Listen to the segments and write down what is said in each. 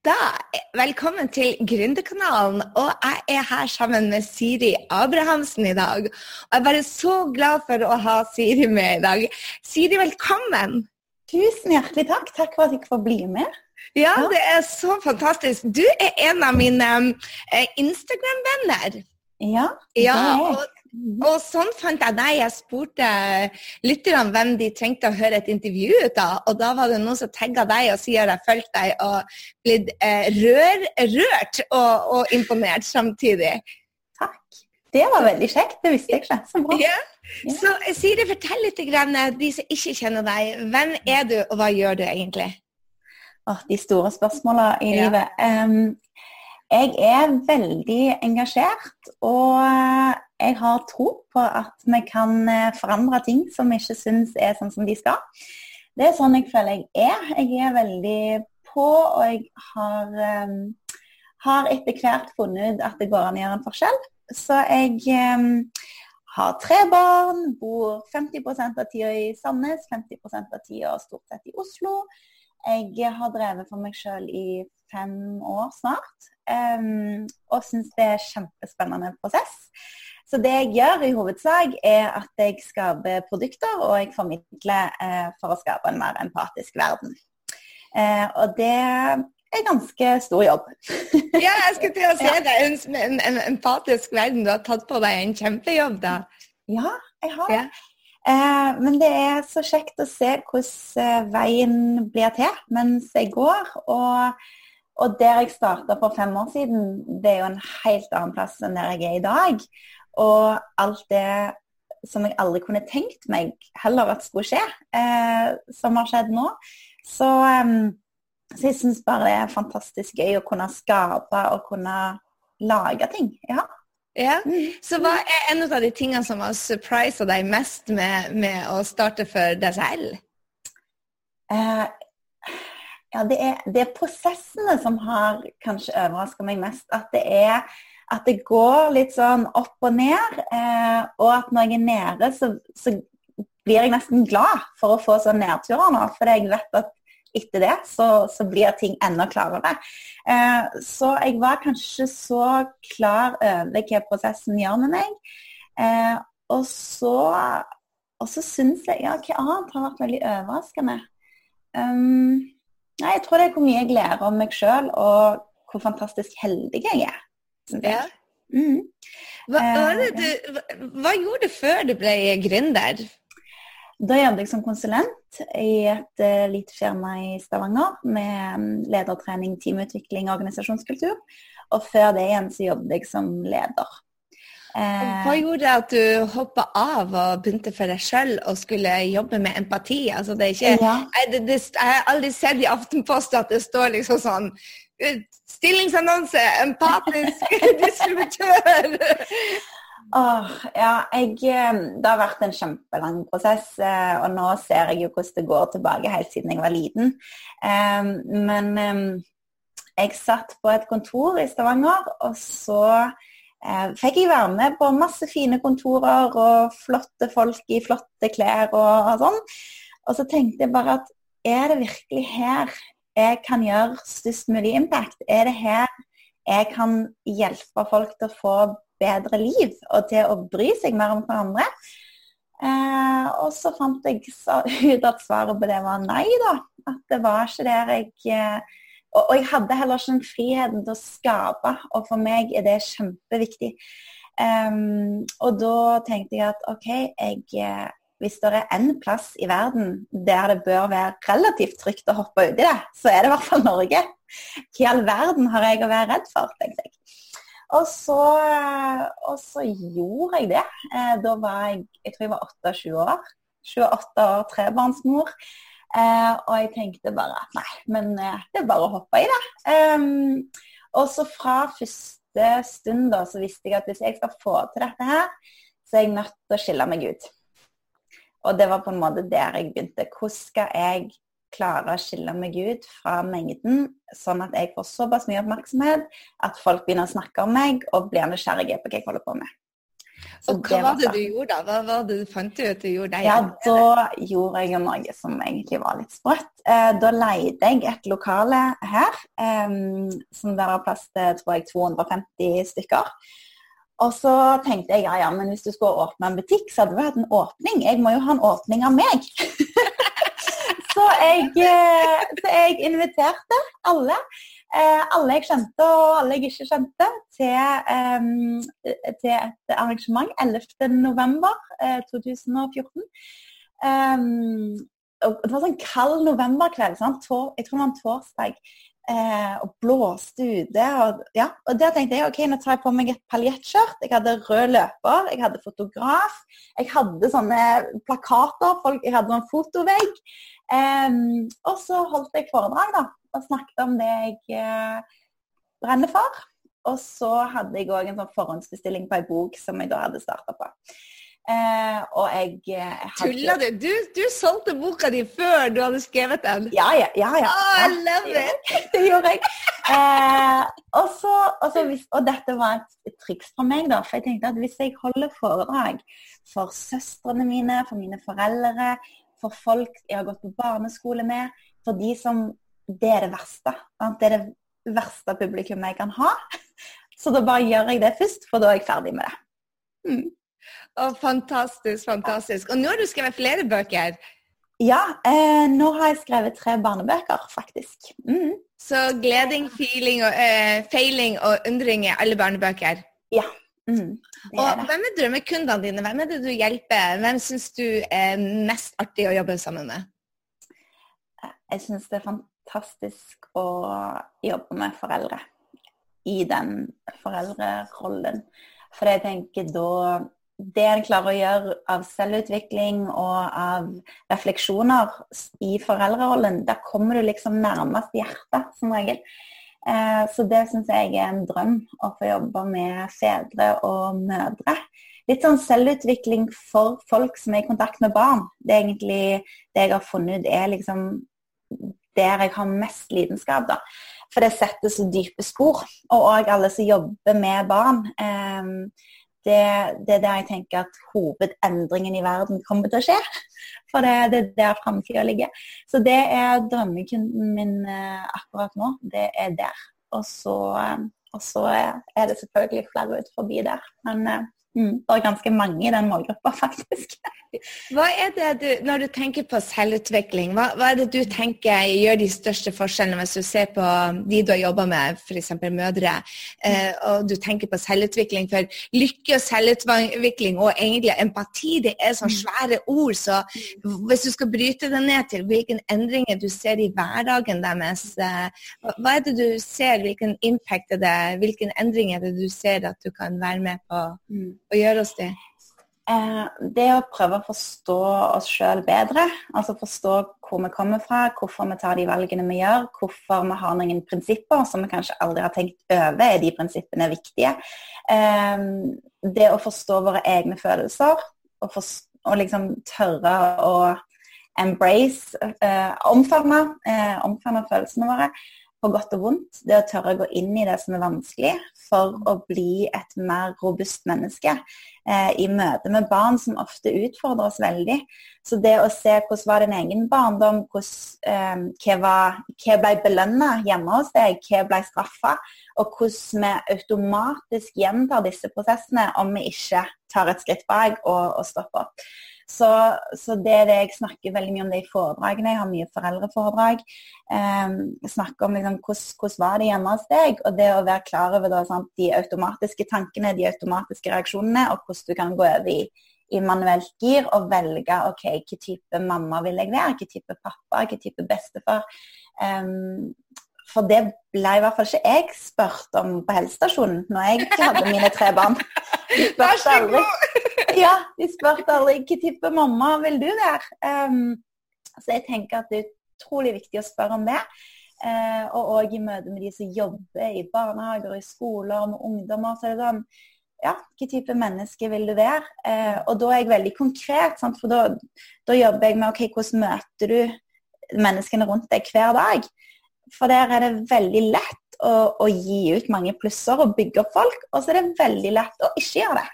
Da, velkommen til Gründerkanalen. Og jeg er her sammen med Siri Abrahamsen i dag. Og jeg er bare så glad for å ha Siri med i dag. Siri, velkommen. Tusen hjertelig takk. Takk for at jeg får bli med. Ja, det er så fantastisk. Du er en av mine eh, Instagram-venner. Ja, det er jeg. Og sånn fant jeg deg. Jeg spurte lytterne hvem de trengte å høre et intervju ut av. Og da var det noen som tagga deg og sier jeg fulgt deg og blitt eh, rør, rørt og, og, imponert samtidig. Takk. Det var veldig kjekt. Det visste jeg ikke. Så bra. Ja. Så eh, Siri, fortell litt, grann, eh, de som ikke kjenner deg. Hvem er du, og hva gjør du egentlig? Åh, de store spørsmåla i ja. livet. Um, jeg er veldig engasjert, og jeg har tro på at vi kan eh, forandre ting som vi ikke syns er sånn som de skal. Det er sånn jeg føler jeg er. Jeg er veldig på, og jeg har, um, har etter hvert funnet ut at det går an å gjøre en forskjell. Så jeg um, har tre barn, bor 50% av tida i Sandnes, 50 av tida stort sett i Oslo. Jeg har drevet for meg sjøl i fem år snart. Um, og syns det er en kjempespennende prosess. Så det jeg gjør i hovedsak, er at jeg skaper produkter, og jeg formidler eh, for å skape en mer empatisk verden. Eh, og det er ganske stor jobb. ja, jeg skulle til å si det. En, en, en, empatisk verden. Du har tatt på deg en kjempejobb, da. Ja, jeg har det. Ja. Eh, men det er så kjekt å se hvordan eh, veien blir til mens jeg går. og og der jeg starta for fem år siden, det er jo en helt annen plass enn der jeg er i dag. Og alt det som jeg aldri kunne tenkt meg heller at skulle skje, eh, som har skjedd nå. Så, um, så jeg syns bare det er fantastisk gøy å kunne skape og kunne lage ting. Ja. ja. Mm. Så hva er en av de tingene som har surprisa deg mest med, med, å starte for deg selv? Uh, ja, det er, det er, prosessene som har kanskje overraska meg mest. At det er at det går litt sånn opp og ned. Eh, og at når jeg er nede, så, så, blir jeg nesten glad for å få sånne nedturer nå. For jeg vet at etter det så, så blir ting enda klarere. Eh, så jeg var kanskje så klar over hva prosessen gjør med meg. Eh, og så, og så syns jeg Ja, hva annet har vært veldig overraskende? Um, Nei, Jeg tror det er hvor mye jeg lærer om meg sjøl, og hvor fantastisk heldig jeg er. Ja. Mm. Hva, eh, du, hva, gjorde du før du ble gründer? Da jobbet jeg som konsulent i et uh, lite firma i Stavanger med um, ledertrening, teamutvikling og organisasjonskultur. Og før det igjen så jobbet jeg som leder. Hva eh, gjorde at du hoppa av og begynte for deg sjøl og skulle jobbe med empati? Altså, det er ikke, ja. jeg, det, det, jeg, har aldri sett i Aftenposten at det står liksom sånn eh, Stillingsannonse! Empatisk distributør! Åh, ja, jeg, eh, det har vært en kjempelang prosess, og nå ser jeg jo hvordan det går tilbake helt siden jeg var liten. Men jeg satt på et kontor i Stavanger, og så fikk jeg være med på masse fine kontorer og flotte folk i flotte klær og, og sånn. Og så tenkte jeg bare at er det virkelig her jeg kan gjøre størst mulig impact? Er det her jeg kan hjelpe folk til å få bedre liv og til å bry seg mer om hverandre? Eh, og så fant jeg ut at svaret på det var nei, da. At det var ikke der jeg eh, og, og, jeg hadde heller ikke den friheten til å skape, og for meg er det kjempeviktig. Um, og da tenkte jeg at OK, jeg, eh, hvis det er én plass i verden der det bør være relativt trygt å hoppe uti det, så er det i hvert fall Norge. Hva i all verden har jeg å være redd for, tenkte jeg. Og så, og så gjorde jeg det. Eh, da var jeg jeg tror jeg var 28 år. 28 år trebarnsmor. Eh, og jeg tenkte bare at nei, men eh, det er bare å hoppe i det. Um, og så fra første stund da, så visste jeg at hvis jeg skal få til dette her, så er jeg nødt til å skille meg ut. Og det var på en måte der jeg begynte. Hvordan skal jeg klare å skille meg ut fra mengden, sånn at jeg får såpass mye oppmerksomhet at folk begynner å snakke om meg og blir nysgjerrige på hva jeg holder på med. Og hva var det du gjorde da? Hva var det du fant ut du gjorde? Ja, Da gjorde jeg noe som egentlig var litt sprøtt. Eh, da leide jeg et lokale her, som der har plass til tror jeg 250 stykker. Og så tenkte jeg ja, ja, men hvis du skulle åpne en butikk, så hadde du hatt en åpning. Jeg må jo ha en åpning av meg. så, jeg, eh, så jeg inviterte alle. Eh, alle jeg kjente og alle jeg ikke kjente, til, til et arrangement 11.11.2014. Um, det var sånn kald novemberkveld. Sant? Jeg tror det var en torsdag eh, og blåste ute. Og, ja, og der tenkte jeg ok, nå tar jeg på meg et paljettskjørt. Jeg hadde rød løper, jeg hadde fotograf. Jeg hadde sånne plakater, folk, jeg hadde en fotovegg. Eh, og så holdt jeg foredrag da, og snakket om det jeg eh, brenner for. Og så hadde jeg òg en sånn forhåndsbestilling på ei bok som jeg da hadde starta på. Eh, og jeg eh, Tuller du? du? Du solgte boka di før du hadde skrevet den? Ja, ja. ja, ja. Oh, I love it! det gjorde jeg. Eh, og, så, og, så, og, dette var et, et, triks for meg, da. For jeg tenkte at hvis jeg holder foredrag for søstrene mine, for mine foreldre, for folk jeg har gått på barneskole med, for de som Det er det verste. Det er det verste publikummet jeg kan ha. Så da bare gjør jeg det først, for da er jeg ferdig med det. Mm. Oh, fantastisk, fantastisk. Og nå har du skrevet flere bøker? Ja, eh, nå har jeg skrevet tre barnebøker, faktisk. Mm. Så gleding, feeling og, eh, feiling og undring er alle barnebøker? Ja. Mm, og Hvem er drømmekundene dine? Hvem er det du hjelper? Hvem syns du er mest artig å jobbe sammen med? Jeg syns det er fantastisk å jobbe med foreldre i den foreldrerollen. For jeg tenker da det en klarer å gjøre av selvutvikling og av refleksjoner i foreldrerollen, der kommer du liksom nærmest hjertet, som regel. Eh, så det syns jeg er en drøm, å få jobbe med fedre og mødre. Litt sånn selvutvikling for folk som er i kontakt med barn. Det er egentlig det jeg har funnet ut er liksom der jeg har mest lidenskap, da. For det setter så dype spor. Og òg alle som jobber med barn. Eh, det, det, er der jeg tenker at hovedendringen i verden kommer til å skje. For det, det er der framtida ligger. Så det er drømmekunden min eh, akkurat nå. Det er der. Og så, eh, og så er det selvfølgelig flere ut forbi der. Men eh, mm, det er ganske mange i den målgruppa, faktisk. Hva er det du, Når du tenker på selvutvikling, hva, hva, er det du tenker gjør de største forskjellene hvis du ser på de du har jobba med, f.eks. mødre, eh, og du tenker på selvutvikling? For lykke og selvutvikling og egentlig empati, det er sånne mm. svære ord. Så hvis du skal bryte det ned til hvilke endringer du ser i hverdagen deres, eh, hva er det du ser, hvilken impact er det, hvilke endringer er det du ser at du kan være med på mm. Å gjøre oss det? Eh, det å prøve å forstå oss sjøl bedre, altså forstå hvor vi kommer fra, hvorfor vi tar de valgene vi gjør, hvorfor vi har noen prinsipper som vi kanskje aldri har tenkt over, er de prinsippene viktige. Eh, det å forstå våre egne følelser og, forstå, og liksom tørre å embrace, eh, omfavne, omfavne følelsene våre på godt og vondt. Det å tørre å gå inn i det som er vanskelig, for å bli et mer robust menneske eh, i møte med barn som ofte utfordrer oss veldig. Så det å se hvordan var din egen barndom, hvordan, eh, hva, hva, ble belønna hjemme hos deg, hva ble straffa, og hvordan vi automatisk gjentar disse prosessene om vi ikke tar et skritt bak og, og stopper opp. Så, så, det er det jeg snakker veldig mye om det i foredragene. Jeg har mye foreldreforedrag. Um, snakker om liksom, hvordan, var det hjemme hos deg, og det å være klar over da, sant, de automatiske tankene, de automatiske reaksjonene, og hvordan du kan gå over i, i manuelt gir og velge ok, hvilken type mamma vil jeg være, hvilken type pappa, hvilken type bestefar. Um, for det ble i hvert fall ikke jeg spurt om på helsestasjonen når jeg hadde mine tre barn. Vær så aldri, ja, de spurte aldri hvilken type mamma vil du være. Um, så jeg tenker at det er utrolig viktig å spørre om det. Uh, og òg i møte med de som jobber i barnehager, i skoler, med ungdommer. så er det sånn, ja, hvilken type menneske vil du være? Uh, og da er jeg veldig konkret, sant? for da, da, jobber jeg med ok, hvordan møter du menneskene rundt deg hver dag? For der er det veldig lett å, å, gi ut mange plusser og bygge opp folk, og så er det veldig lett å ikke gjøre det.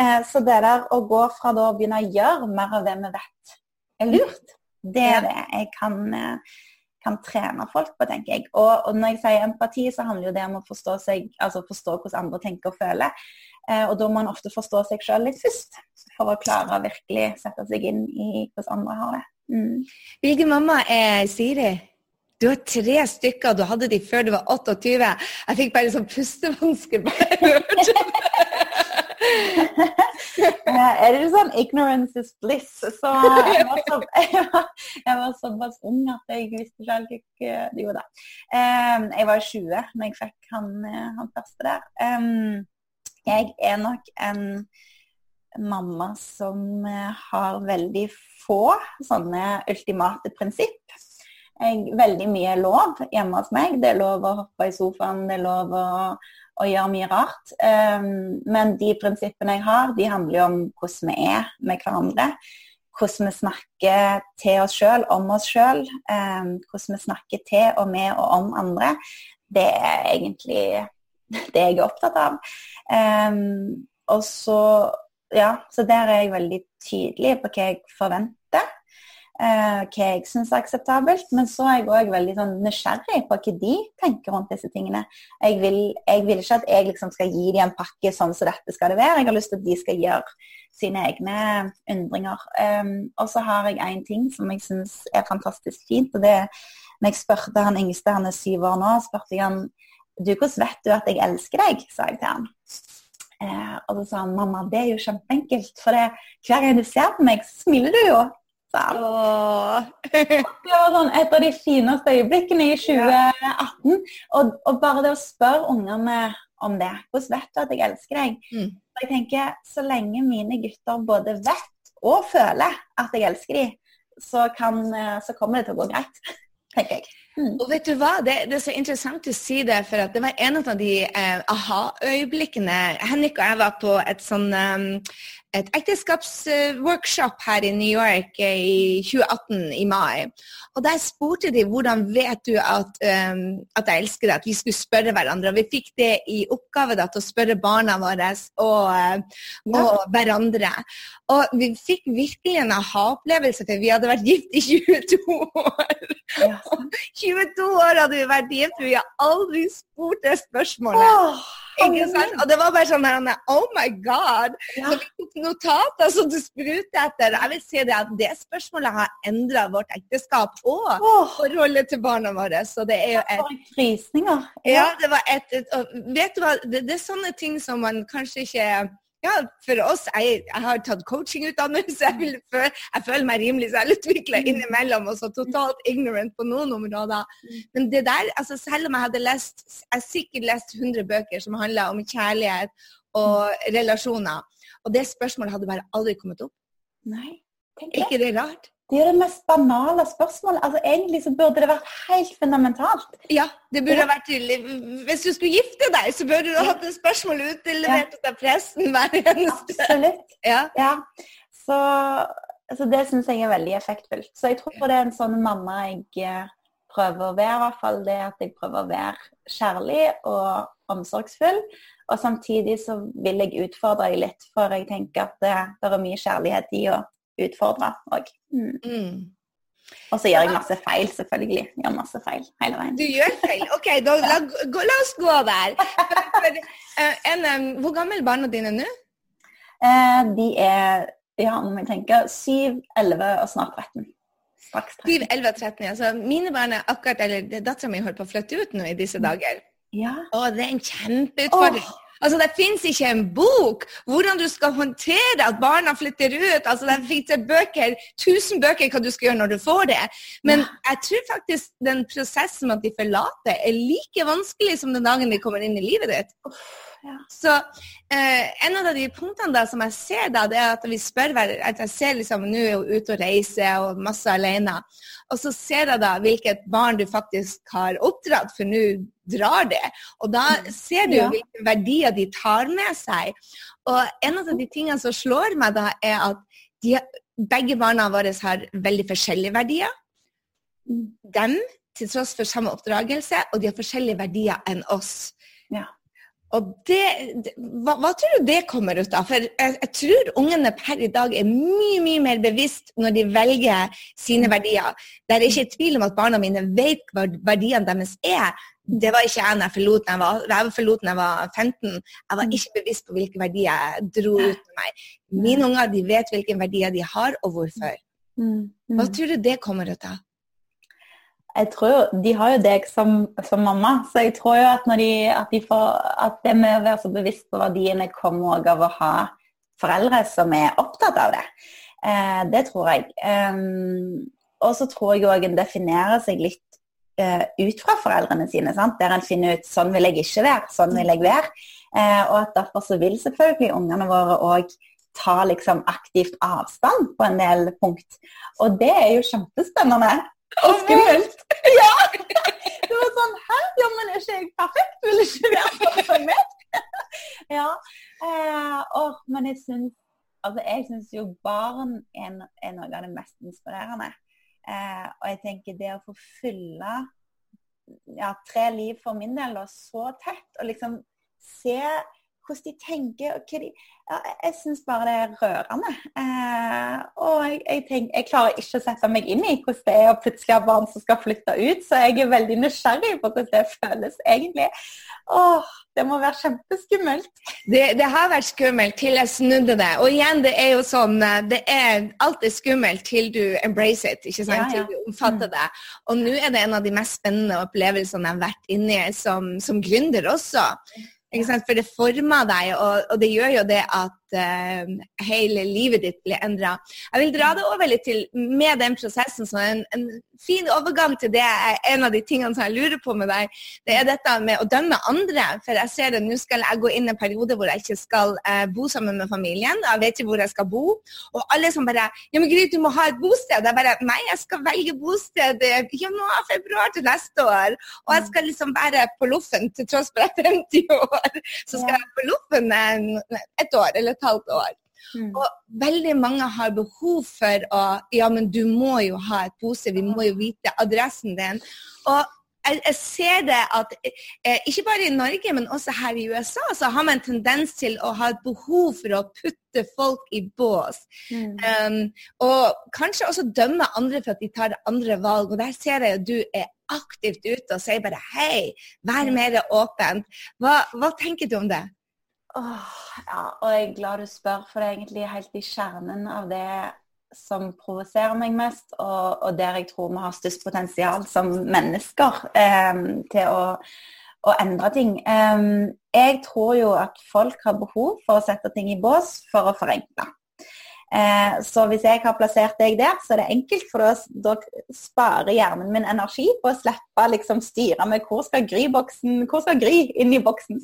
Eh, så det der å gå fra da å begynne å gjøre mer av det vi vet er lurt, det er det jeg kan, eh, kan trene folk på, tenker jeg. Og, og, når jeg sier empati, så handler jo det om å forstå, seg, altså forstå hvordan andre tenker og føler. Eh, og da må man ofte forstå seg sjøl litt først, for å klare å virkelig sette seg inn i hvordan andre har det. Mm. Hvilken mamma er Siri? Du har tre stykker, du hadde de før du var 28. Jeg fikk bare sånn pustevansker bare er det sånn 'ignorance is bliss'? Så jeg var, så, jeg var, jeg var såpass ung at jeg visste ikke helt hva det gjorde. Um, jeg var 20 når jeg fikk han, han første der. Jeg er nok en mamma som har veldig få sånne ultimate prinsipp jeg, veldig mye lov hjemme hos meg. Det er lov å hoppe i sofaen, det er lov å, å gjøre mye rart. Um, men de prinsippene jeg har, de handler jo om hvordan vi er med hverandre. Hvordan vi snakker til oss sjøl, om oss sjøl. Um, hvordan vi snakker til og med og om andre. Det er egentlig det jeg er opptatt av. Um, og så, ja, så der er jeg veldig tydelig på hva jeg forventer eh, hva jeg syns er akseptabelt. Men så er jeg òg veldig sånn nysgjerrig på hva de tenker rundt disse tingene. Jeg vil, jeg vil ikke at jeg liksom skal gi dem en pakke sånn som dette skal det være. Jeg har lyst til at de skal gjøre sine egne undringer. Um, og så har jeg én ting som jeg syns er fantastisk fint. og det når jeg spurte han yngste, han er syv år nå, spurte jeg han du, hvordan vet du at jeg elsker deg? sa jeg til han. Eh, og så sa han mamma, det er jo kjempeenkelt. For det, hver gang du ser på meg, så smiler du jo det var sånn et av de fineste øyeblikkene i 2018. Og, og bare det å spørre ungene om det. Hvordan vet du at jeg elsker deg? Mm. jeg tenker, Så lenge mine gutter både vet og føler at jeg elsker dem, så, kan, så kommer det til å gå greit. tenker jeg. Mm. Og vet du hva, det, det, er så interessant å si det, for det var en av de eh, aha-øyeblikkene. Henrik og jeg var på et sånn um, et ekteskapsworkshop her i New York i 2018, i mai. Og Der spurte de hvordan vet du at, um, at jeg elsker deg, at vi skulle spørre hverandre. Og Vi fikk det i oppgave da, til å spørre barna våre og, og ja. hverandre. Og vi fikk virkelig en aha-opplevelse, for vi hadde vært gift i 22 år. Ja. 22 år hadde vi vært gift, vi har aldri spurt det spørsmålet. Oh. Ikke sant? Og det var bare sånn her, Oh my God! Ja. Så vi tok notater som du spruter etter. Jeg vil si det at det spørsmålet har endra vårt ekteskap og oh. forholdet til barna våre. Så det er jo et Frysninger. Ja, det var et, et Vet du hva, det, det er sånne ting som man kanskje ikke ja, for oss Jeg, jeg har tatt coachingutdannelse. Jeg, vil, jeg, føler meg rimelig selvutvikla mm. innimellom og så totalt ignorant på noen områder. Mm. Men det der, altså selv om jeg hadde lest Jeg sikkert lest 100 bøker som handler om kjærlighet og relasjoner, og det spørsmålet hadde bare aldri kommet opp. Nei, tenk det. ikke det rart? Det er jo det mest banale spørsmålet. Altså, egentlig så burde det vært helt fundamentalt. Ja, det burde ja. vært tydelig. Hvis du skulle gifte deg, så burde du ha hatt et spørsmål utlevert ja. av presten hver eneste Absolutt. Ja. ja. Så, så, det syns jeg er veldig effektfullt. Så jeg tror det er en sånn mamma jeg eh, prøver å være, i hvert fall. Det at jeg prøver å være kjærlig og omsorgsfull. Og samtidig så vil jeg utfordre deg litt, for jeg tenker at det, det er mye kjærlighet i å utfordre òg. Mm. Mm. Og så gjør jeg masse feil, selvfølgelig. Jeg gjør masse feil hele veien. Du gjør feil? OK, da, la, la, oss gå der. For, for, uh, en, um, hvor gammel er barna dine nå? Uh, de er ja, nå må jeg tenke, 7, 11 og snart 13. Straks 13. 7, 11 og 13, ja. Så mine barn er akkurat, eller Dattera mi holder på å flytte ut nå i disse dager. Ja. Å, det er en kjempeutfordring. Oh. Altså, Det fins ikke en bok hvordan du skal håndtere at barna flytter ut. Altså, Det fins bøker, tusen bøker hva du skal gjøre når du får det. Men jeg tror faktisk den prosessen med at de forlater, er like vanskelig som den dagen de kommer inn i livet ditt. Ja. Så eh, en av de punktene da som jeg ser, da, det er at vi spør at jeg ser liksom nå er hun ute og reiser og masse alene. Og så ser jeg da hvilket barn du faktisk har oppdratt, for nå drar det. Og da mm. ser du ja. hvilke verdier de tar med seg. Og en av de tingene som slår meg da, er at de, begge barna våre har veldig forskjellige verdier. Dem, til tross for samme oppdragelse, og de har forskjellige verdier enn oss. Ja. Og det, det hva, hva, tror du det kommer ut av? For jeg, jeg, tror ungene per i dag er mye mye mer bevisst når de velger sine mm. verdier. Det er ikke tvil om at barna mine vet hva verdiene deres er. Det var ikke jeg da jeg forlot jeg var, jeg forlot da jeg var 15. Jeg var mm. ikke bevisst på hvilke verdier jeg dro ut med meg. Mine unger de vet hvilke verdier de har, og hvorfor. Mm. Hva tror du det kommer ut av? Jeg tror, De har jo deg som, som, mamma, så jeg tror jo at, de, at, de får, at det med å være så bevisst på verdiene kommer òg av å ha foreldre som er opptatt av det. Eh, det tror jeg. Um, og så tror jeg òg en definerer seg litt eh, ut fra foreldrene sine. Sant? Der en finner ut sånn vil jeg ikke være, sånn vil jeg være. Eh, og at derfor så vil selvfølgelig ungene våre òg ta liksom aktivt avstand på en del punkt. Og det er jo kjempespennende. Og skummelt. Ja! Det var sånn Hæ? Ja, men er ikke jeg perfekt? Vil ikke være som meg? Ja. Eh, og, men jeg syns altså jeg syns jo barn er, er, noe av det mest inspirerende. Eh, og jeg tenker det å få fylle ja, tre liv for min del da, så tett, og liksom se hvordan de tenker. og hva de, ja, Jeg syns bare det er rørende. Eh, jeg, jeg, tenker, jeg, klarer ikke å sette meg inn i hvordan det er å plutselig ha barn som skal flytte ut, så jeg er veldig nysgjerrig på hvordan det føles egentlig. Åh, det må være kjempeskummelt. Det, det, har vært skummelt til jeg snudde det. Og igjen, det er jo sånn eh, det er, Alt er skummelt til du embrace it, ikke sant? Ja, ja. til du omfatter mm. det. Og nå er det en av de mest spennende opplevelsene jeg har vært inne i som, som gründer også. For det former deg, og, og, det gjør jo det at uh, hele livet ditt blir endra. Jeg vil dra det over litt til med den prosessen som en, en fin overgang til det er en av de tingene som jeg lurer på med deg. Det er dette med å dømme andre. For jeg ser det, nå skal jeg gå inn en periode hvor jeg ikke skal uh, bo sammen med familien. Jeg vet ikke hvor jeg skal bo. Og alle som bare Ja, men Gry, du må ha et bosted. Jeg bare Nei, jeg skal velge bosted i januar-februar til neste år. Og jeg skal liksom være på loffen til tross for at jeg er 50 år så skal jeg på loffen et år eller halvt år. Mm. Og veldig mange har behov for å Ja, men du må jo ha et pose, vi må jo vite adressen din. Og jeg, jeg ser det at eh, ikke bare i Norge, men også her i USA, så har man en tendens til å ha et behov for å putte folk i bås. Mm. Um, og kanskje også dømme andre for at de tar andre valg. Og der ser jeg at du er aktivt ute og sier bare hei, vær mer åpent. Hva, hva tenker du om det? Oh, ja, og jeg er glad du spør, for det er egentlig helt i kjernen av det som provoserer meg mest, og, og, der jeg tror vi har størst potensial som mennesker eh, til å, å, endre ting. Eh, jeg tror jo at folk har behov for å sette ting i bås for å forenkle. Eh, så hvis jeg har plassert deg der, så er det enkelt, for da, sparer hjernen min energi på å slippe liksom styre med hvor skal Gry-boksen, hvor skal Gry inn i boksen.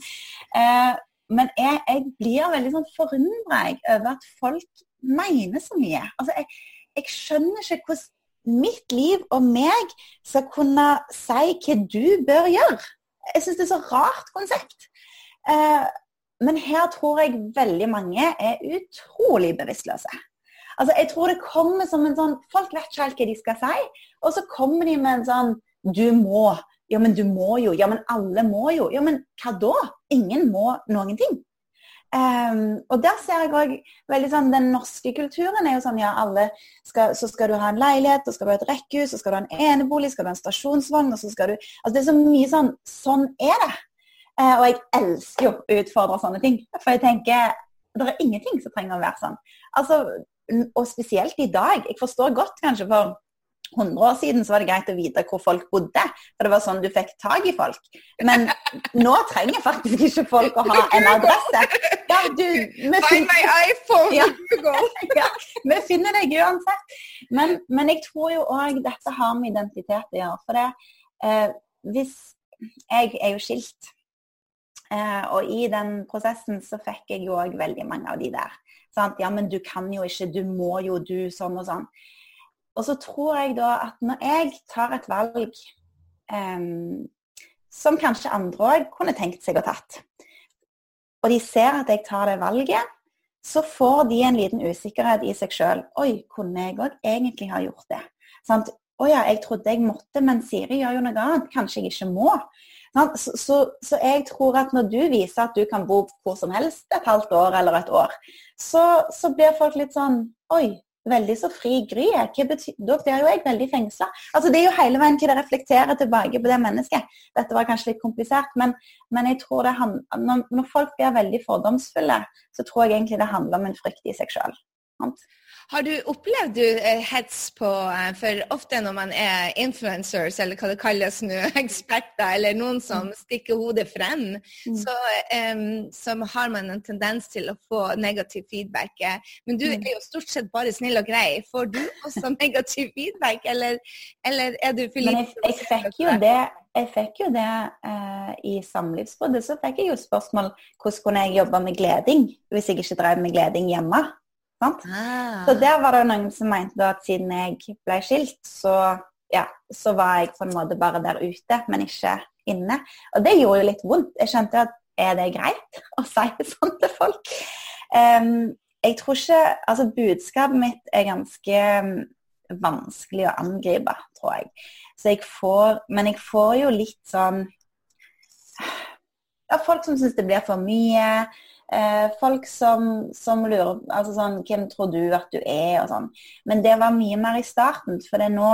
Eh, men jeg, jeg, blir veldig sånn forundra over at folk mener så mye. Altså, jeg, jeg skjønner ikke hvordan mitt liv og meg skal kunne si hva du bør gjøre. Jeg syns det er så rart konsept. Eh, men her tror jeg veldig mange er utrolig bevisstløse. Altså, jeg tror det kommer som en sånn Folk vet ikke helt hva de skal si, og så kommer de med en sånn Du må. Ja, men du må jo. Ja, men alle må jo. Ja, men hva da? Ingen må noen ting. Um, og der ser jeg òg veldig sånn Den norske kulturen er jo sånn ja, alle skal, så skal du ha en leilighet, og skal du ha et rekkehus, så skal du ha en enebolig, skal du ha en stasjonsvogn, og så skal du Altså det er så mye sånn Sånn er det. Uh, og jeg elsker jo å utfordre sånne ting. For jeg tenker det er ingenting som trenger å være sånn. Altså, og spesielt i dag. Jeg forstår godt kanskje for 100 år siden så var det greit å vite hvor folk bodde. For det var sånn du fikk tak i folk. Men nå trenger faktisk ikke folk å ha en adresse. Ja, du, Find my iPhone! Ja, ja, vi finner deg uansett. Men, men jeg tror jo òg dette har med identitet å gjøre. For det, eh, hvis Jeg er jo skilt. Eh, og i den prosessen så fikk jeg jo òg veldig mange av de der. Sant? Ja, men du kan jo ikke, du må jo, du sånn og sånn. Og så tror jeg da at når jeg tar et valg um, som kanskje andre òg kunne tenkt seg å tatt, og de ser at jeg tar det valget, så får de en liten usikkerhet i seg sjøl. Oi, kunne jeg òg egentlig ha gjort det? Sant? å ja, jeg trodde jeg måtte, men Siri gjør jo noe annet. Kanskje jeg ikke må. Så, så, så, jeg tror at når du viser at du kan bo hvor som helst et halvt år eller et år, så, så blir folk litt sånn Oi, veldig så fri Gry er. Da blir jo jeg veldig fengsla. Altså, det er jo hele veien hva det reflekterer tilbake på det mennesket. Dette var kanskje litt komplisert, men, men jeg tror det når, når folk blir veldig fordomsfulle, så tror jeg egentlig det handler om en frykt i seg sjøl. Har du opplevd du eh, hets på eh, For ofte når man er influencers, eller hva det kalles nå, eksperter, eller noen som mm. stikker hodet frem, mm. så, um, så, har man en tendens til å få negativ feedback. Men du mm. er jo stort sett bare snill og grei. Får du også negativ feedback, eller, eller er du for lite jeg, jeg, fikk jo det jeg fikk jo det eh, i Samlivsbruddet. Så fikk jeg jo spørsmål hvordan kunne jeg jobbe med gleding hvis jeg ikke drev med gleding hjemme. Ah. Så der var det noen som mente at siden jeg ble skilt, så, ja, så var jeg på en måte bare der ute, men ikke inne. Og det gjorde jo litt vondt. Jeg skjønte at er det greit å si sånn til folk? Um, jeg tror ikke Altså, budskapet mitt er ganske um, vanskelig å angripe, tror jeg. Så jeg får Men jeg får jo litt sånn ja, Folk som syns det blir for mye. Eh, folk som, som, lurer altså sånn, Hvem tror du at du er? og sånn. Men det var mye mer i starten. For det er nå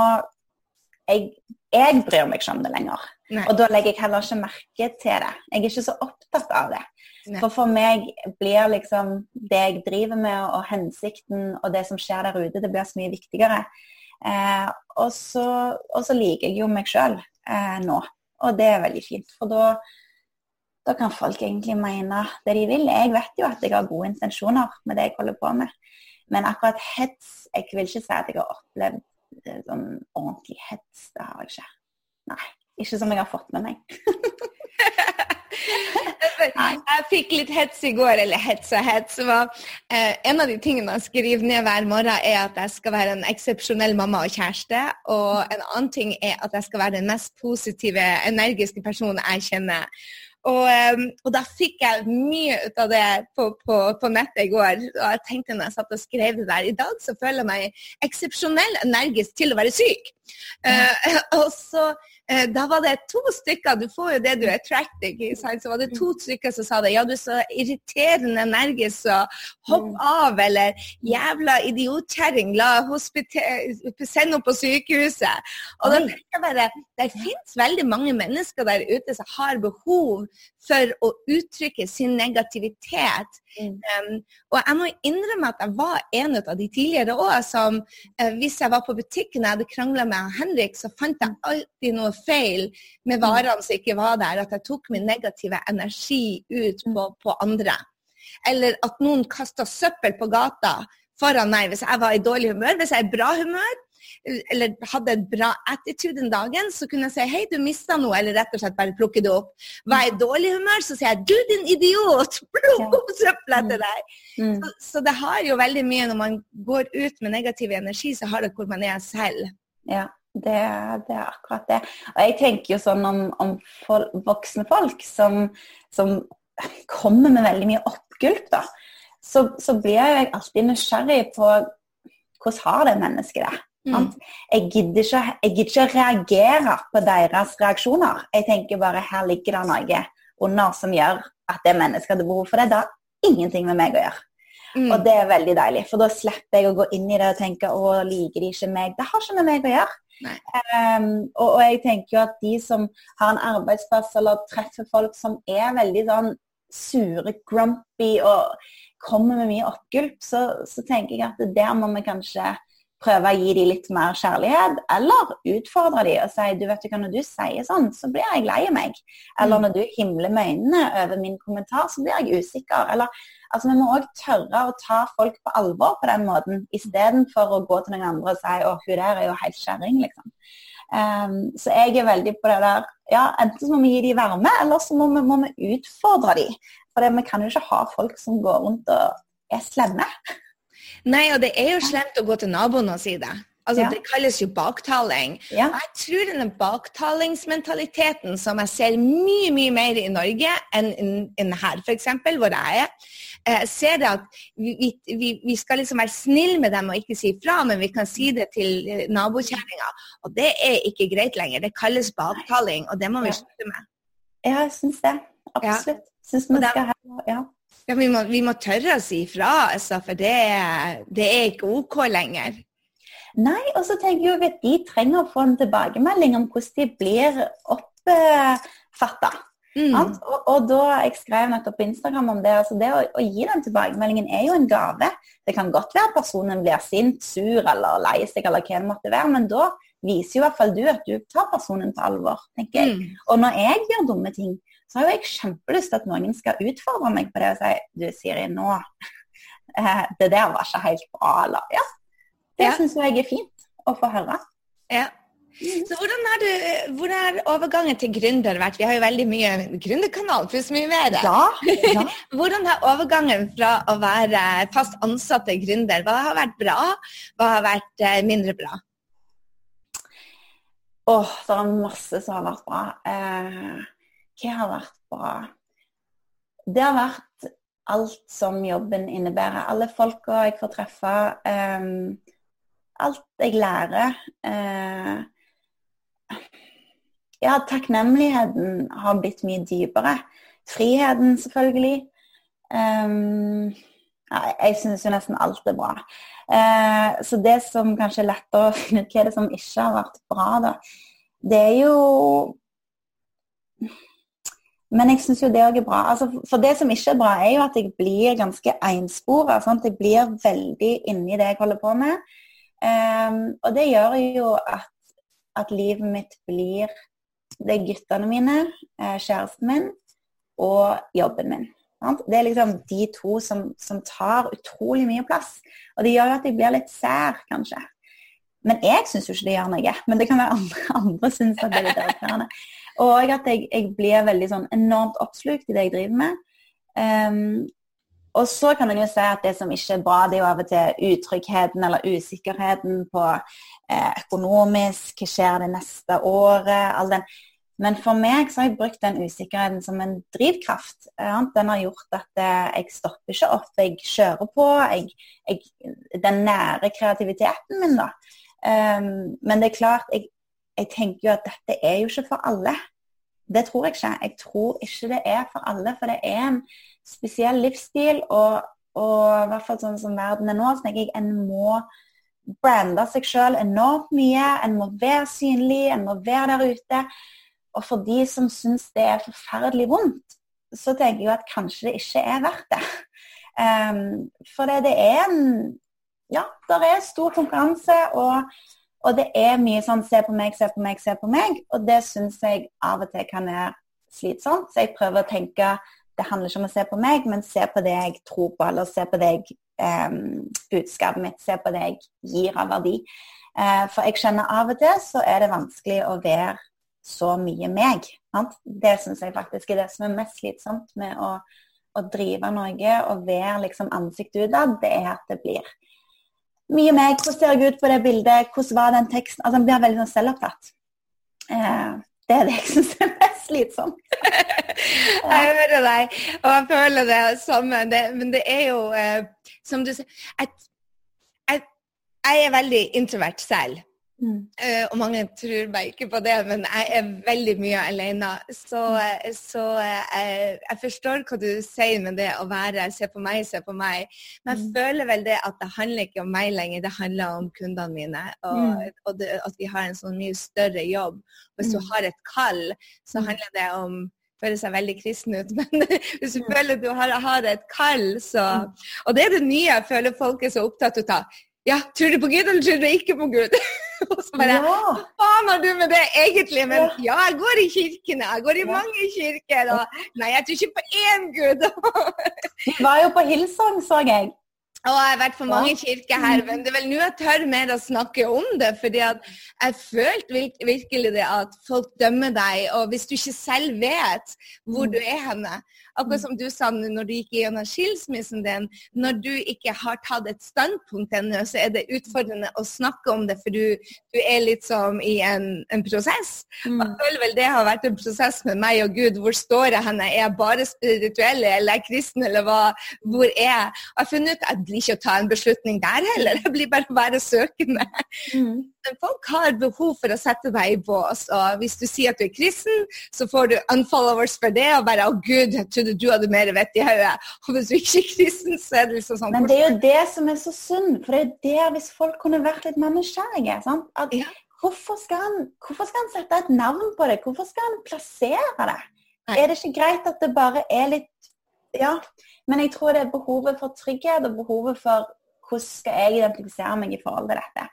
jeg, jeg bryr meg ikke om det lenger. Nei. Og da legger jeg heller ikke merke til det. Jeg er ikke så opptatt av det. Nei. For for meg blir liksom det jeg driver med og hensikten og det som skjer der ute, det blir så mye viktigere. Eh, og, så, og, så, liker jeg jo meg sjøl eh, nå. Og det er veldig fint. For da da kan folk egentlig mene det de vil. Jeg vet jo at jeg har gode intensjoner med det jeg holder på med. Men akkurat hets Jeg vil ikke si at jeg har opplevd eh, sånn ordentlig hets. Det har jeg ikke. Nei. Ikke som jeg har fått med meg. jeg fikk litt hets i går, eller hets og hets. Var, eh, en av de tingene jeg skriver ned hver morgen, er at jeg skal være en eksepsjonell mamma og kjæreste. Og en annen ting er at jeg skal være den mest positive, energiske personen jeg kjenner. Og, ehm, og, da fikk jeg mye ut av det på, på, på, nettet i går. Og jeg tenkte når jeg satt og skrev det der, i dag så føler jeg meg eksepsjonell energisk til å være syk. Ja. Uh, og så da var det to stykker, du får jo det du er attracted ikke Så var det to mm. stykker som sa det. Ja, du er så irriterende energisk, så hopp mm. av. Eller jævla idiotkjerring, la sende henne på sykehuset. Og da tenker jeg bare, Det finnes veldig mange mennesker der ute som har behov for å uttrykke sin negativitet. Mm. Um, og jeg må innrømme at jeg var en av de tidligere òg som uh, hvis jeg var på butikken og jeg hadde krangla med Henrik, så fant jeg alltid noe feil med mm. varene som ikke var der. At jeg tok min negative energi ut på, på andre. Eller at noen kasta søppel på gata foran meg hvis jeg var i dårlig humør. Hvis jeg er i bra humør, eller hadde en bra attitude den dagen, så kunne jeg si hei, du mista noe, eller rett og slett bare plukke det opp. Var jeg i dårlig humør, så sier jeg du din idiot, plukk opp søpla til deg. Mm. Så, så, det har jo veldig mye når man går ut med negativ energi, så har det hvor man er selv. Ja. Det, det, er akkurat det. Og jeg tenker jo sånn om, om for, voksne folk som, som, kommer med veldig mye oppgulp, da. Så, så blir jeg alltid nysgjerrig på hvordan har det mennesket det? Mm. Jeg, gidder ikke, jeg gidder ikke reagere på deres reaksjoner. Jeg tenker bare her ligger det noe under som gjør at det mennesket hadde behov for det. Det har ingenting med meg å gjøre. Mm. Og det er veldig deilig, for da slipper jeg å gå inn i det og tenke å, liker de ikke meg? Det har ikke med meg å gjøre. Um, og, og, jeg tenker jo at de som har en arbeidsplass eller treffer folk som er veldig sånn sure, grumpy og kommer med mye oppgulp, så, så tenker jeg at der må vi kanskje prøve å gi dem litt mer kjærlighet, eller utfordre dem og si du vet ikke, når du sier sånn, så blir jeg lei meg. Eller mm. når du himler med øynene over min kommentar, så blir jeg usikker. Eller altså Vi må òg tørre å ta folk på alvor på den måten, istedenfor å gå til noen andre og si å, hun der er jo helt kjerring, liksom. Um, så jeg er veldig på det der ja, Enten så må vi gi dem varme, eller så må vi, må vi utfordre dem. For vi kan jo ikke ha folk som går rundt og er slemme. Nei, og det er jo slemt å gå til naboen og si det. Altså, ja. Det kalles jo baktaling. Ja. Jeg tror denne baktalingsmentaliteten som jeg ser mye mye mer i Norge enn, enn her, f.eks., hvor jeg er, eh, ser at vi, vi, vi, skal liksom være snille med dem og ikke si ifra, men vi kan si det til eh, nabokjerringa. Og det er ikke greit lenger. Det kalles baktaling, og det må vi slutte med. Ja, jeg syns det. Absolutt. Syns vi skal ha ja. Ja, vi må, vi må, tørre å si ifra, altså, for det, det er ikke OK lenger. Nei, og så tenker jeg at de trenger å få en tilbakemelding om hvordan de blir oppfatta. Mm. Og, og, da jeg skrev nettopp på Instagram om det. altså Det å, å, gi den tilbakemeldingen er jo en gave. Det kan godt være personen blir sint, sur eller lei seg, eller hva det måtte være, men da viser jo i hvert fall du at du tar personen på alvor. tenker jeg. Mm. Og når jeg gjør dumme ting, så har jo jeg kjempelyst til at noen skal utfordre meg på det og si du Siri, nå eh, Det der var ikke helt bra, eller ja, det ja. syns jeg er fint å få høre. Ja. Så hvordan har, du, hvordan har overgangen til gründer vært? Vi har jo veldig mye gründerkanal, pluss mye mer. Ja, ja. hvordan har overgangen fra å være fast ansatt til gründer, hva har vært bra, hva har vært eh, mindre bra? Åh, oh, det er masse som har vært bra. Eh, hva har vært bra? Det har vært alt som jobben innebærer. Alle folka jeg får treffe. Um, alt jeg lærer. Eh, ja, takknemligheten har blitt mye dypere. Friheten, selvfølgelig. Um, jeg syns jo nesten alt er bra. Uh, så det som kanskje er lettere å finne ut hva det som ikke har vært bra, da, det er jo Men jeg syns jo det òg er bra. Altså, for det som ikke er bra, er jo at jeg blir ganske enspora. Jeg blir veldig inni det jeg holder på med. Um, og det gjør jo at, at, livet mitt blir Det er guttene mine, eh, kjæresten min og jobben min. Sant? Det er liksom de to som, som, tar utrolig mye plass. Og det gjør jo at jeg blir litt sær, kanskje. Men jeg syns jo ikke det gjør noe. Men det kan være andre, andre syns at det er litt irriterende. Og at jeg, jeg, blir veldig sånn enormt oppslukt i det jeg driver med. Um, og så kan en jo si at det som ikke er bra, det er jo av og til utryggheten eller usikkerheten på eh, økonomisk, hva skjer det neste året, all den. Men for meg så har jeg brukt den usikkerheten som en drivkraft. Ja. Den har gjort at eh, jeg stopper ikke opp, jeg kjører på. Jeg, jeg, den nære kreativiteten min, da. Um, men det er klart, jeg, jeg tenker jo at dette er jo ikke for alle. Det tror jeg ikke. Jeg tror ikke det er for alle, for det er en spesiell livsstil. Og, og i hvert fall sånn som verden er nå, så tenker jeg en må brande seg sjøl enormt mye. En må være synlig, en må være der ute. Og for de som syns det er forferdelig vondt, så tenker jeg at kanskje det ikke er verdt det. Um, for det, det er en Ja, det er stor konkurranse. og og det er mye sånn se på meg, se på meg, se på meg. Og det syns jeg av og til kan være slitsomt. Så jeg prøver å tenke det handler ikke om å se på meg, men se på det jeg tror på, eller se på det jeg, eh, budskapet mitt, se på det jeg gir av verdi. Eh, for jeg skjønner av og til så er det vanskelig å være så mye meg. Sant? Det syns jeg faktisk er det som er mest slitsomt med å, å drive noe og være liksom ansiktet utad, det er at det blir mye meg. Hvordan ser jeg ut på det bildet? Hvordan var den teksten? Altså, Den blir veldig sånn selvopptatt. Eh, det er det jeg syns er mest slitsomt. jeg hører deg, og jeg føler det samme. Det, men det er jo, eh, som du sier jeg, jeg, jeg, er veldig introvert selv. Mm. Uh, og mange tror meg ikke på det, men jeg er veldig mye alene. Så, uh, så uh, jeg forstår hva du sier med det å være se på meg, se på meg. Men jeg mm. føler vel det at det handler ikke om meg lenger, det handler om kundene mine. Og, mm. og det, at vi har en sånn mye større jobb. Hvis du mm. har et kall, så mm. handler det om føler seg veldig kristen ut, men hvis du mm. føler du har, har et kall, så Og det er det nye jeg føler folk er så opptatt av. Ja, tror du på Gud, eller tror du ikke på Gud? Og så bare ja. Hva faen har du med det egentlig? Men ja, jeg går i kirkene. Jeg går i mange kirker. Og nei, jeg tror ikke på én Gud. du var jo på Hillsong, så jeg. Og jeg har vært for mange kirker her, men det er vel nå jeg tør mer å snakke om det. fordi jeg følte virkelig det at folk dømmer deg, og hvis du ikke selv vet hvor du er henne Akkurat som du sa når du gikk gjennom skilsmissen din, når du ikke har tatt et standpunkt ennå, så er det utfordrende å snakke om det, for du, du er litt som i en, en prosess. Mm. Jeg føler vel det har vært en prosess med meg og Gud. Hvor står jeg henne? Er jeg bare spirituell, eller er jeg kristen, eller hva? Hvor er jeg? Jeg har funnet ut at blir ikke å ta en beslutning der heller. Jeg blir bare å være søkende. Mm. Men folk har behov for å sette deg i bås. Og hvis du sier at du er kristen, så får du unfollowers for det. Og bare 'Å, Gud, jeg trodde du hadde mer vett i hodet'. Og hvis du ikke er kristen, så er det liksom sånn Men det er jo det som er så synd. For det er der hvis folk kunne vært litt mer nysgjerrige. sant? At, ja. hvorfor, skal han, hvorfor skal han sette et navn på det? Hvorfor skal han plassere det? Nei. Er det ikke greit at det bare er litt Ja, men jeg tror det er behovet for trygghet og behovet for hvordan skal jeg identifisere meg i forhold til dette.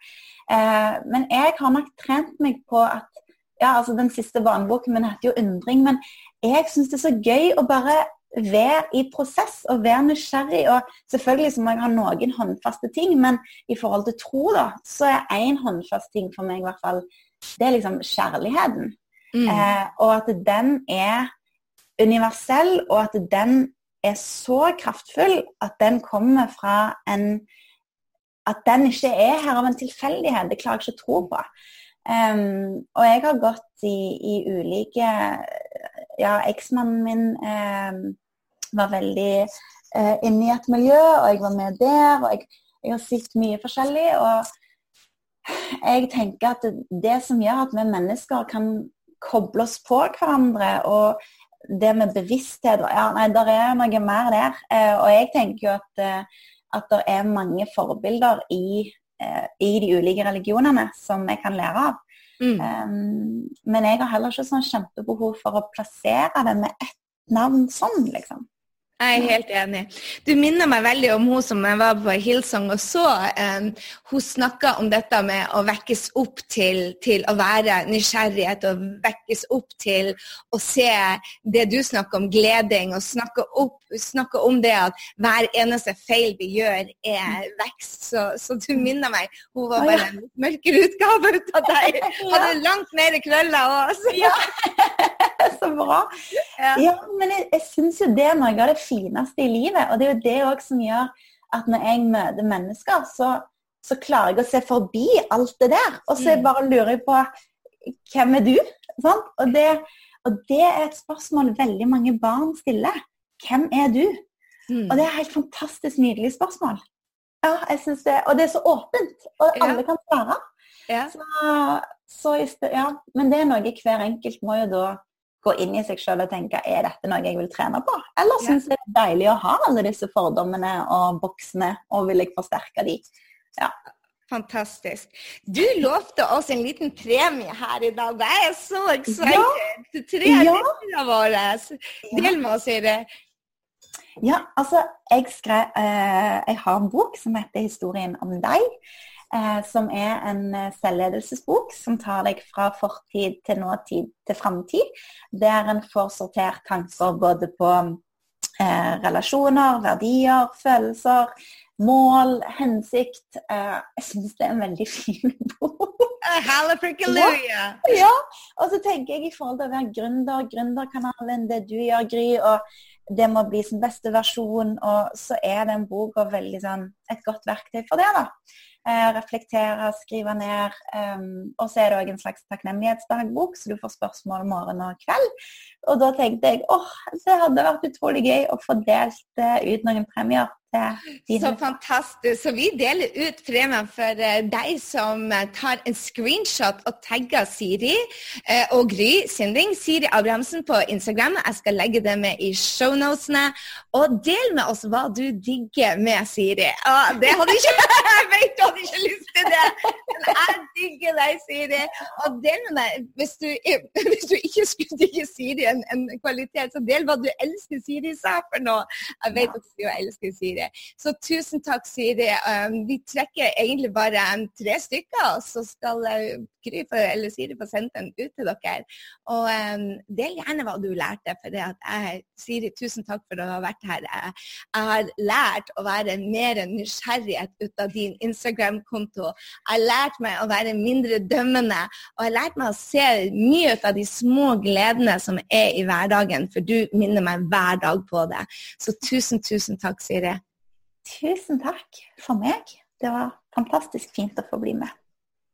Eh, men jeg har nok trent meg på at ja, altså Den siste vaneboken min heter jo 'Undring', men jeg syns det er så gøy å bare være i prosess og være nysgjerrig. Og selvfølgelig så må jeg ha noen håndfaste ting, men i forhold til tro, da, så er én håndfast ting for meg i hvert fall det er liksom kjærligheten. Mm. Eh, og at den er universell, og at den er så kraftfull at den kommer fra en At den ikke er her av en tilfeldighet. Det klarer jeg ikke å tro på. Um, og jeg har gått i, i ulike Ja, eksmannen min um, var veldig uh, inne i et miljø, og jeg var med der. Og jeg, jeg har sett mye forskjellig. Og jeg tenker at det, det som gjør at vi mennesker kan koble oss på hverandre og det med bevissthet ja, Nei, der er noe mer der. Uh, og jeg tenker jo at, eh, at det er mange forbilder i, eh, i, de ulike religionene som jeg kan lære av. Mm. Um, men jeg har heller ikke sånn kjempebehov for å plassere det med ett navn sånn, liksom. Jeg er helt enig. Du minner meg veldig om hun som jeg var på Hillsong og så. Um, hun snakka om dette med å vekkes opp til, til, å være nysgjerrighet og vekkes opp til å se det du snakker om, gleding, og snakke, opp, snakke om det at hver eneste feil vi gjør, er vekst. Så, så du minner meg. Hun var bare en mørkere utgave ut av deg. Hadde langt mer krøller òg. Ja. så bra. Ja, men jeg, jeg syns jo det det fineste i livet. Og det er jo det òg som gjør at når jeg møter mennesker, så, så, klarer jeg å se forbi alt det der. Og så mm. bare lurer jeg på hvem er du? Sånn? Og, det, og, det, er et spørsmål veldig mange barn stiller. Hvem er du? Mm. Og det er et helt fantastisk nydelig spørsmål. Ja, jeg synes det, Og det er så åpent, og alle ja. kan svare. Ja. Så, så, ja. Men det er noe hver enkelt må jo da gå inn i seg sjøl og tenke er dette noe jeg vil trene på? Eller syns jeg det er deilig å ha alle disse fordommene og boksene, og vil jeg forsterke de? Ja. Fantastisk. Du lovte oss en liten premie her i dag. Jeg er så excited! Ja. Tre ja. våre. Del med oss, Siri. Ja, altså, jeg, skrev, eh, jeg har en bok som heter 'Historien om deg' som er en eh, selvledelsesbok som tar deg fra fortid til nåtid til framtid. Der en får sortert tanker både på eh, relasjoner, verdier, følelser, mål, hensikt. Eh, jeg syns det er en veldig fin bok. Halleluja! Ja. Og så tenker jeg i forhold til å være gründer, gründerkanalen, det du gjør, Gry, og det må bli sin beste versjon, og så er den boka veldig sånn et godt verktøy for det, da. Eh, reflektere, skrive ned. Um, og så er det òg en slags takknemlighetsdagbok, så du får spørsmål morgen og kveld. Og da tenkte jeg åh, det hadde vært utrolig gøy å få delt uh, ut noen premier så fantastisk. Så vi deler ut premien for eh, deg som eh, tar en screenshot og tagger Siri eh, og Gry Sinding. Siri Abrahamsen på Instagram. Jeg skal legge det med i shownotene. Og del med oss hva du digger med Siri. Ah, det hadde ikke Jeg vet du hadde ikke lyst til det, men jeg digger deg, Siri. Og del med deg, hvis du, hvis du ikke skulle digge Siri en, en, kvalitet, så del hva du elsker Siri sa for noe. Jeg vet at du elsker Siri. Siri. Så tusen takk, Siri. Um, vi trekker egentlig bare um, tre stykker, så skal Kry Gry eller Siri få sendt dem ut til dere. Og um, del gjerne hva du lærte. for det at jeg, Siri, tusen takk for å ha vært her. Jeg, jeg har lært å være mer nysgjerrighet ut av din Instagram-konto. Jeg har lært meg å være mindre dømmende. Og jeg har lært meg å se mye ut av de små gledene som er i hverdagen, for du minner meg hver dag på det. Så tusen, tusen takk, Siri. Tusen takk for meg. Det var fantastisk fint å få bli med.